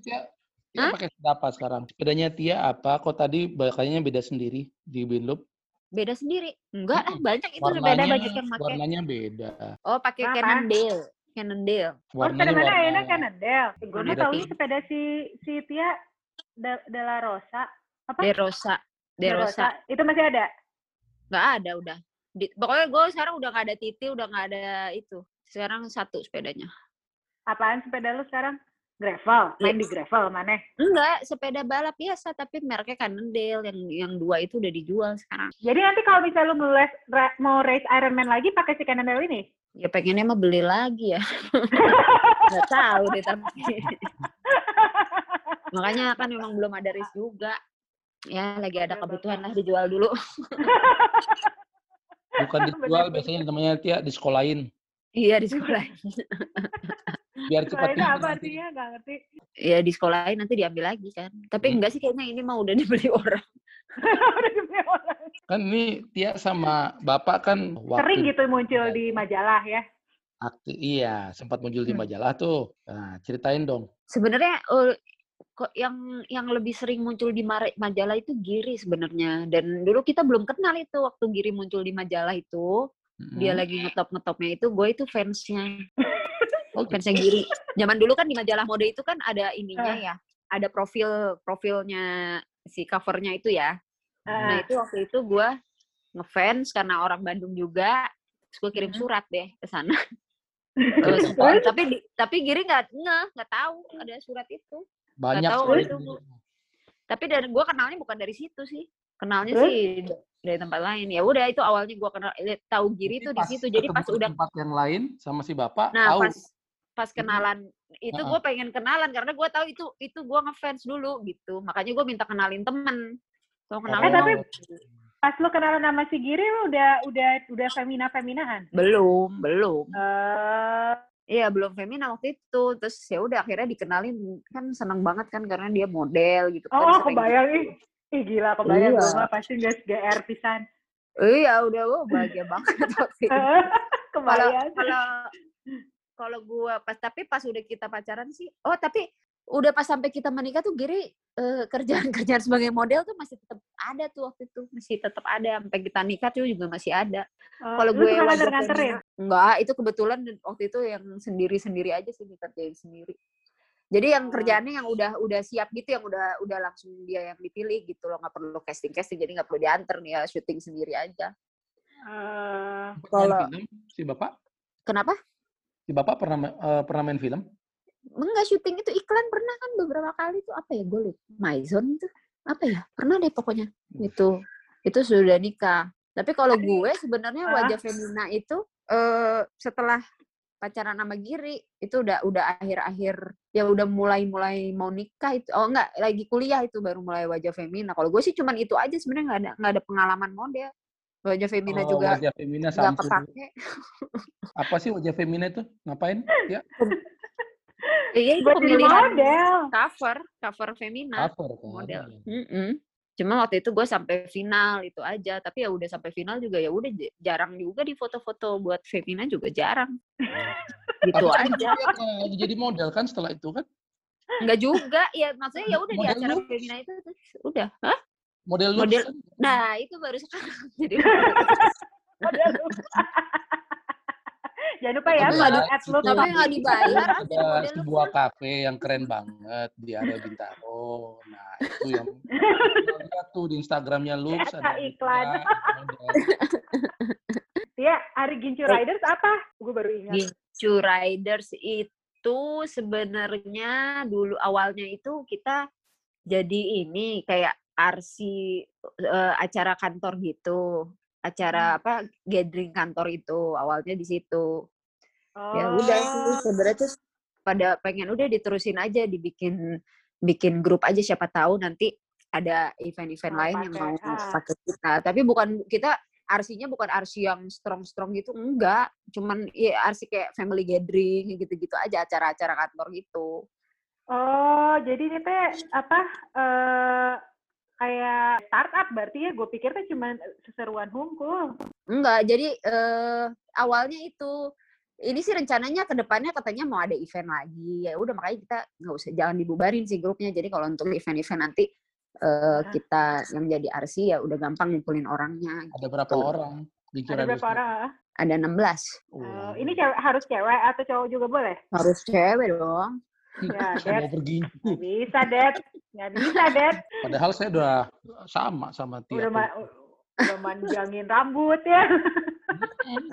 Tia? Hah? pakai sepeda apa sekarang? Sepedanya Tia apa? Kok tadi kayaknya beda sendiri di Binloop? Beda sendiri. Enggak lah, Mm-mm. banyak itu sepeda banyak yang pakai. warnanya beda. Oh, pakai Apa? Cannondale. Cannondale. Oh, sepeda mana enak kan Del? Gue Warna tau pink. sepeda si si Tia De, De La Rosa. Apa? De Rosa. De De Rosa. Itu masih ada. Nggak ada udah. Di, pokoknya gue sekarang udah nggak ada titi, udah nggak ada itu. Sekarang satu sepedanya. Apaan sepeda lu sekarang? Gravel. Main di gravel mana? Enggak, sepeda balap biasa tapi mereknya Cannondale yang yang dua itu udah dijual sekarang. Jadi nanti kalau misalnya lu mau race, ra- mau race Ironman lagi pakai si Cannondale ini? Ya pengennya mah beli lagi ya. Nggak tahu deh tapi. Makanya kan memang belum ada race juga. Ya lagi ada kebutuhan lah dijual dulu. Bukan dijual, biasanya namanya Tia disekolahin. iya di sekolah. Biar cepat itu apa artinya? Gak ngerti. Ya di sekolahin nanti diambil lagi kan. Tapi Hmm. enggak sih kayaknya ini mah udah dibeli orang. Udah demi orang. Kan ini Tia sama Bapak kan Sering gitu muncul di majalah ya. akti- iya, sempat muncul di Hmm. majalah tuh. Nah, ceritain dong. Sebenarnya eh, kok yang yang lebih sering muncul di majalah itu Giri sebenarnya. Dan dulu kita belum kenal itu waktu Giri muncul di majalah itu. Dia Mm. lagi ngetop-ngetopnya itu, gue itu fansnya. Oh, gitu. fansnya Giri. Zaman dulu kan di majalah mode itu kan ada ininya Ah. ya. Ada profil profilnya si covernya itu ya. Nah Ah, itu waktu itu gue ngefans karena orang Bandung juga. Terus gue kirim Mhm. surat deh ke sana. Terus, tapi di- tapi Giri nggak nggak nggak tahu ada surat itu. Banyak tahu sekali. itu. Tapi dari gue kenalnya bukan dari situ sih. Kenalnya Terus? sih da- dari tempat lain. Ya udah itu awalnya gue kenal eh, tahu Giri itu di situ. Jadi pas udah tempat yang lain sama si Bapak nah tahu. pas pas kenalan itu gue pengen kenalan karena gue tahu itu itu gue ngefans dulu gitu. Makanya gue minta kenalin temen. Kalau kenal Eh, tapi- pas lu kenalan sama si Giri lu udah udah udah femina feminahan. belum belum. Eh, Iya belum femina waktu itu. Terus ya udah akhirnya dikenalin kan seneng banget kan karena dia model gitu kan. oh, kebayang ih. Ih gila, kebayang Iya. gue pasti nggak GR pisan. Iya udah gue bahagia banget waktu itu. Kebayang. kalau kalau gua pas tapi pas udah kita pacaran sih oh tapi udah pas sampai kita menikah tuh Giri eh, kerjaan-kerjaan sebagai model tuh masih tetap ada tuh waktu itu masih tetap ada sampai kita nikah tuh juga masih ada Eh, kalau gue nganter-nganterin? femina enggak itu kebetulan waktu itu yang sendiri-sendiri aja sih dikerjain sendiri jadi yang Oh. kerjaannya yang udah udah siap gitu yang udah udah langsung dia yang dipilih gitu loh nggak perlu casting casting jadi nggak perlu diantar nih ya syuting sendiri aja Eh, Main kalau- film si Bapak? kenapa Bapak pernah eh, pernah main film? Enggak syuting itu iklan pernah kan beberapa kali tuh apa ya gue lupa. Maison itu apa ya pernah deh pokoknya. Itu itu sudah nikah. Tapi kalau gue sebenarnya Ah. wajah femina itu eh setelah pacaran sama Giri itu udah udah akhir-akhir ya udah mulai-mulai mau nikah itu. Oh enggak lagi kuliah itu baru mulai wajah femina. Kalau gue sih cuman itu aja sebenarnya nggak ada nggak ada pengalaman model wajah femina Oh, juga wajah femina nggak kepake Apa sih wajah femina itu? Ngapain? Ya, iya itu buat pemilihan model. cover cover femina cover kan. model. Mm-mm. Cuma waktu itu gue sampai final itu aja, tapi ya udah sampai final juga ya udah jarang juga di foto-foto buat Femina juga jarang. gitu Tapi kan aja. nggak jadi model kan setelah itu kan? Enggak juga, ya maksudnya ya udah di acara lu? Femina itu terus udah. Hah? Model lu Model-? Nah, itu baru sekarang jadi Model lu. Jangan lupa ya, ada at lu. tapi nggak dibayar ada sebuah kafe yang keren banget di area Bintaro. Nah, itu yang lihat tuh di Instagramnya Lux ada Iklan. Ya, hari Gincu Riders apa? Gue baru ingat. Gincu Riders itu sebenarnya dulu awalnya itu kita jadi ini kayak arsi eh, acara kantor gitu acara apa gathering kantor itu awalnya di situ ya udah sih Oh. sebenarnya tuh pada pengen udah diterusin aja dibikin bikin grup aja siapa tahu nanti ada event-event lain yang mau ah. pakai kita. Tapi bukan kita arsinya bukan arsi yang strong-strong gitu, enggak. Cuman ya arsi kayak family gathering gitu-gitu aja acara-acara kantor gitu. Oh, jadi ini teh apa eh kayak startup berarti ya? Gue pikir tuh cuma seseruan hungkul. Enggak, jadi eh awalnya itu ini sih rencananya ke depannya katanya mau ada event lagi. Ya udah makanya kita nggak usah jangan dibubarin sih grupnya. Jadi kalau untuk event-event nanti eh kita yang jadi RC ya udah gampang ngumpulin orangnya. Ada berapa Tuh. orang? Ada berapa orang? Ada 16. Eh, Oh. ini cewek, harus cewek atau cowok juga boleh? Harus cewek dong. Ya, Saya Dad. mau pergi. Nggak bisa, Dad. Nggak bisa, Dad. Padahal saya udah sama sama Tia. Udah, ma- udah manjangin rambut ya.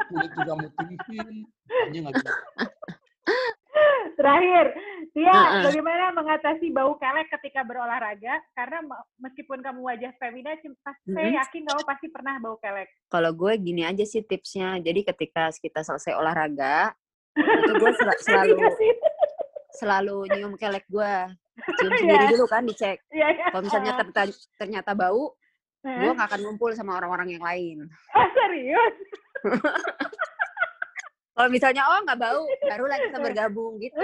Kulit juga. Hanya nggak bisa. Terakhir, Tia, Heeh. bagaimana mengatasi bau kelek ketika berolahraga? Karena me- meskipun kamu wajah femina, cim- pas- saya yakin kamu pasti pernah bau kelek. Kalau gue gini aja sih tipsnya. Jadi ketika kita selesai olahraga, itu gue sel- selalu Iya sih. Selalu nyium kelek gue. Cium Iya. sendiri dulu kan dicek. Iya, iya. Kalau misalnya ternyata, ternyata bau, gue Hah? nggak akan ngumpul sama orang-orang yang lain. Ah, serius? Kalau misalnya oh nggak bau, barulah kita bergabung gitu.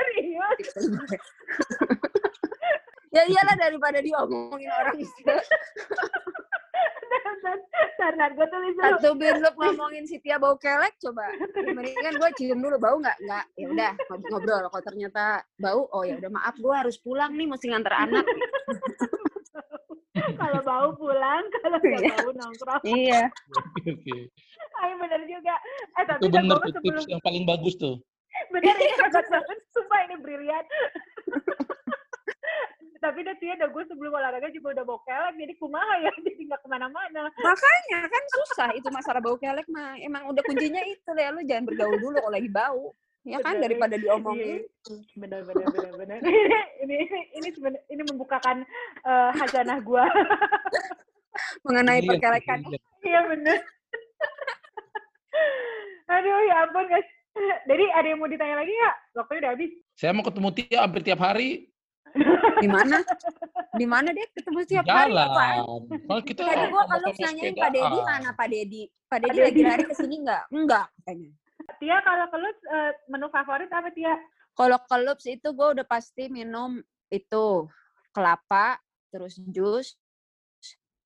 Serius? Gue. ya iyalah daripada diomongin orang Karena gue tulis dulu. Satu binlup ngomongin si Tia bau kelek, coba. Mendingan gue cium dulu bau nggak? Nggak. Ya udah ngob- ngobrol. Kalau ternyata bau, oh ya udah maaf gue harus pulang nih, mesti nganter anak. Kalau bau pulang, kalau nggak Iya. bau nongkrong. iya. Ayo bener juga. Eh tapi Itu kan bener gue tuh sebelum tips yang paling bagus tuh. bener ini hebat banget. Sumpah ini brilian. Tapi udah Tia, udah gue sebelum olahraga juga udah bau kelek, jadi kumaha ya, jadi nggak ke mana-mana. Makanya kan susah itu masalah bau kelek mah. Emang udah kuncinya itu ya lu jangan bergaul dulu kalau lagi bau. Ya kan Bener. daripada diomongin. Iya. Bener, bener, bener, bener. ini, ini, ini, sebenar- ini membukakan eh, hajanah gue. mengenai Iya, perkelekan. iya. Iya bener. Aduh ya ampun guys. Jadi ada yang mau ditanya lagi nggak? Waktunya udah habis. Saya mau ketemu Tia hampir tiap hari Di mana? Di mana deh ketemu di tiap hari jalan. Kalau kita Tadi gua kalau nanyain Pak Dedi mana Pak Dedi? Pak Pak Dedi lagi lari ke sini enggak? Enggak katanya. Tia kalau ke lu eh, menu favorit apa Tia? Kalau ke Loops itu gue udah pasti minum itu kelapa, terus jus,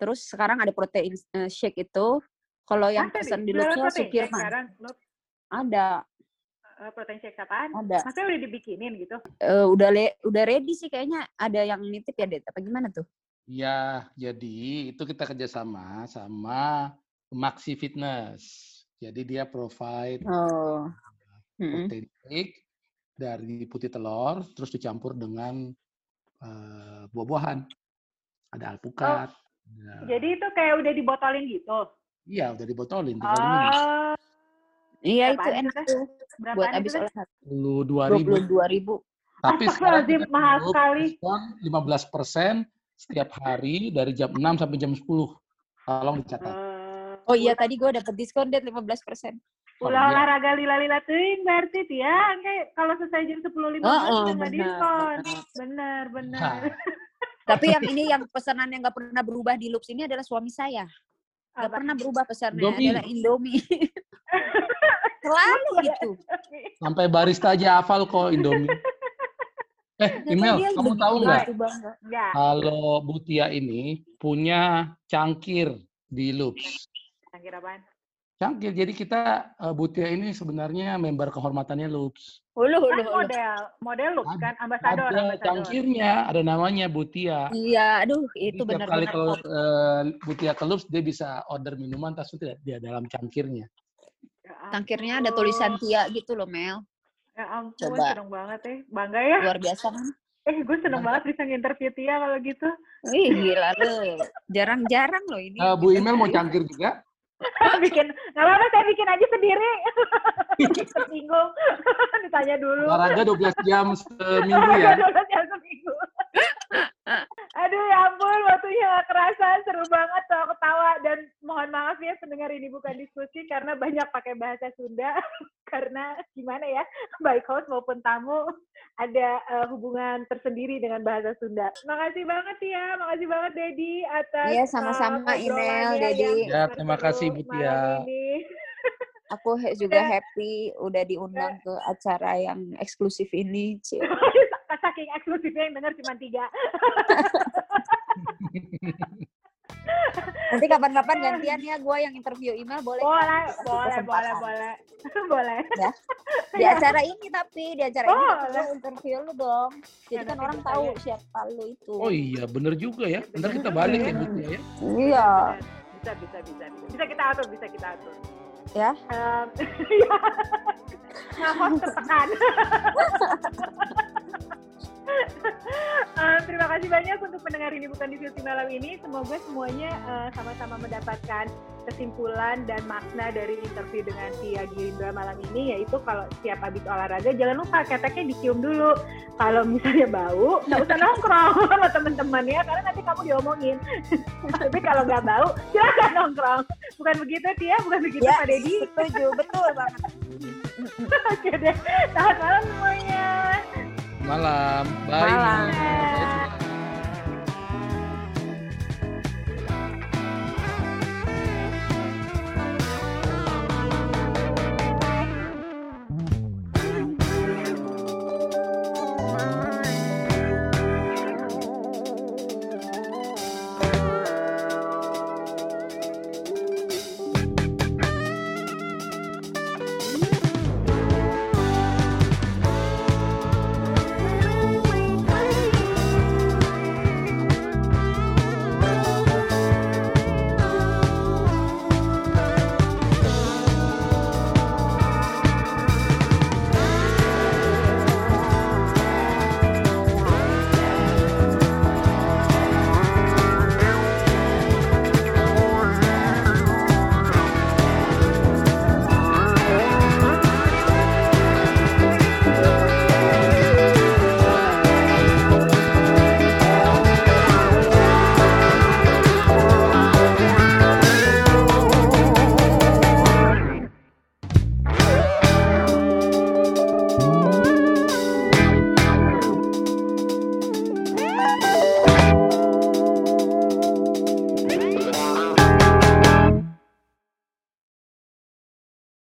terus sekarang ada protein eh, shake itu. Kalau yang pesan di- shake Sukirman. sekarang lu Ada, eh, protein shake apaan? ada. Maksudnya udah dibikinin gitu? Eh, udah le, udah ready sih kayaknya. Ada yang nitip ya, Det? Apa gimana tuh? Ya, jadi itu kita kerjasama sama Maxi Fitness. Jadi dia provide Oh. Protein shake dari putih telur, terus dicampur dengan eh, buah-buahan. Ada alpukat. ada- Jadi itu kayak udah dibotolin gitu. Iya, udah dibotolin. Tinggal. Oh, Iya itu enak tuh buat habis olahraga. Lu dua ribu. dua ribu. Tapi sekarang mahal sekali. diskon 15% setiap hari dari jam 6 sampai jam 10. Tolong dicatat. Eh, Oh iya tadi gue dapet diskon Det 15 persen. Oh, Ulah iya. olahraga lila-lila teuing berarti. Kayak kalau selesai jam 10.15 Oh, udah oh, nggak benar, diskon. benar. Bener, bener. Nah, Tapi yang ini yang pesanan yang gak pernah berubah di Loops ini adalah suami saya. Gak Apa? pernah berubah pesannya Indomie. adalah Indomie. Selalu gitu. sampai barista aja hafal kok Indomie. Eh, email, kamu tahu nggak? Ya, Kalau Butia ini punya cangkir di Loops. kira apaan? Cangkir, jadi kita eh, Butia ini sebenarnya member kehormatannya Loops. Ulu, Kan ulu, ulu. model, model Ada- kan, ambasador, Ada ambasador. cangkirnya, ada namanya Butia. Iya, aduh itu tiap kali benar-benar kalau eh, Butia ke Loops, dia bisa order minuman, tas itu dia dalam cangkirnya. Ya Tangkirnya ada tulisan Tia gitu loh, Mel. Ya ampun, Coba. seneng banget ya. Bangga ya. Luar biasa kan? Eh, gue seneng banget bisa nginterview Tia kalau gitu. Wih, gila lu. Jarang-jarang loh ini. Eh, Bu Email mau cangkir juga? bikin, nggak apa-apa saya bikin aja sendiri. Tersinggung. Ditanya dulu. Olahraga 12 jam seminggu ya. Dulu jam seminggu. Aduh ya ampun, waktunya gak kerasa. Seru banget kalau ketawa. Dan mohon maaf ya pendengar ini bukan diskusi karena banyak pakai bahasa Sunda. karena gimana ya baik host maupun tamu ada uh, hubungan tersendiri dengan bahasa Sunda. Makasih banget ya, makasih banget Dedi atas Iya, sama-sama uh, Inel, obrolannya Dedi. yang Ya, terima kasih, Bu Tia. Aku he- juga Udah. happy udah diundang ke acara yang eksklusif ini. Saking eksklusifnya yang denger cuma tiga. Nanti kapan-kapan gantian ya gue yang interview email boleh kan? Boleh, Kasih boleh, boleh, boleh. boleh. Di acara ini tapi di acara ini tapi Boleh. gue interview lu dong. Jadi Ya, kan orang tahu ya. siapa lu itu. Oh iya, bener juga ya. Ntar kita balik ya, ya. Iya. Bisa, bisa, bisa, bisa. Bisa kita atur, bisa kita atur. Ya. Em, ya. Host tertekan. Em, terima kasih banyak untuk mendengar ini bukan diskusi malam ini. Semoga semuanya eh, sama-sama mendapatkan kesimpulan dan makna dari interview dengan Tia Girindra malam ini yaitu kalau setiap habis olahraga jangan lupa keteknya dicium dulu. Kalau misalnya bau, nggak usah nongkrong sama teman-teman ya karena nanti kamu diomongin. Tapi kalau nggak bau, silakan nongkrong. Bukan begitu Tia, bukan begitu Ya, Pak Dedi. setuju. Betul banget. Oke deh. Selamat malam semuanya. Malam. Bye. Malam. Bye.